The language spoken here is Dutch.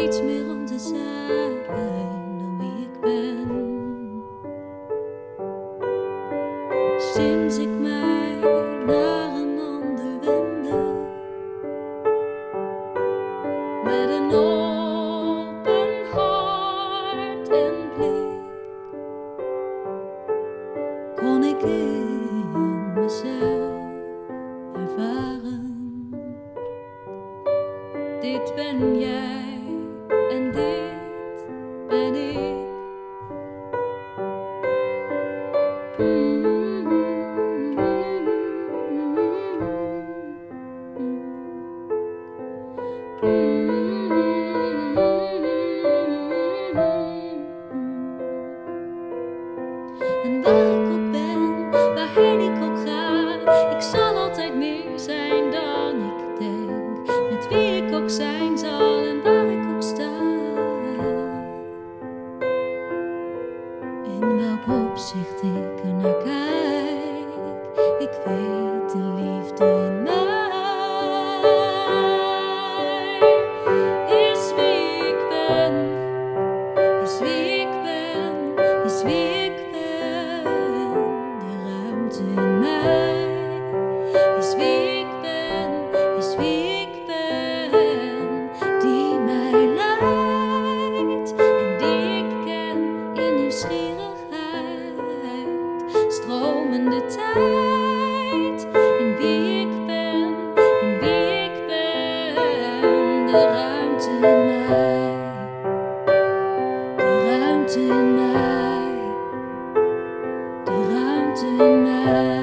niets meer om te zijn dan wie ik ben. Sinds ik mij naar een ander wende, met een open hart en blik, kon ik in mezelf ervaren. Dit ben jij. And back opzicht ik er naar kijk. Ik weet de liefde stromende tijd. In wie ik ben, in wie ik ben, de ruimte in mij, de ruimte in mij, de ruimte in mij.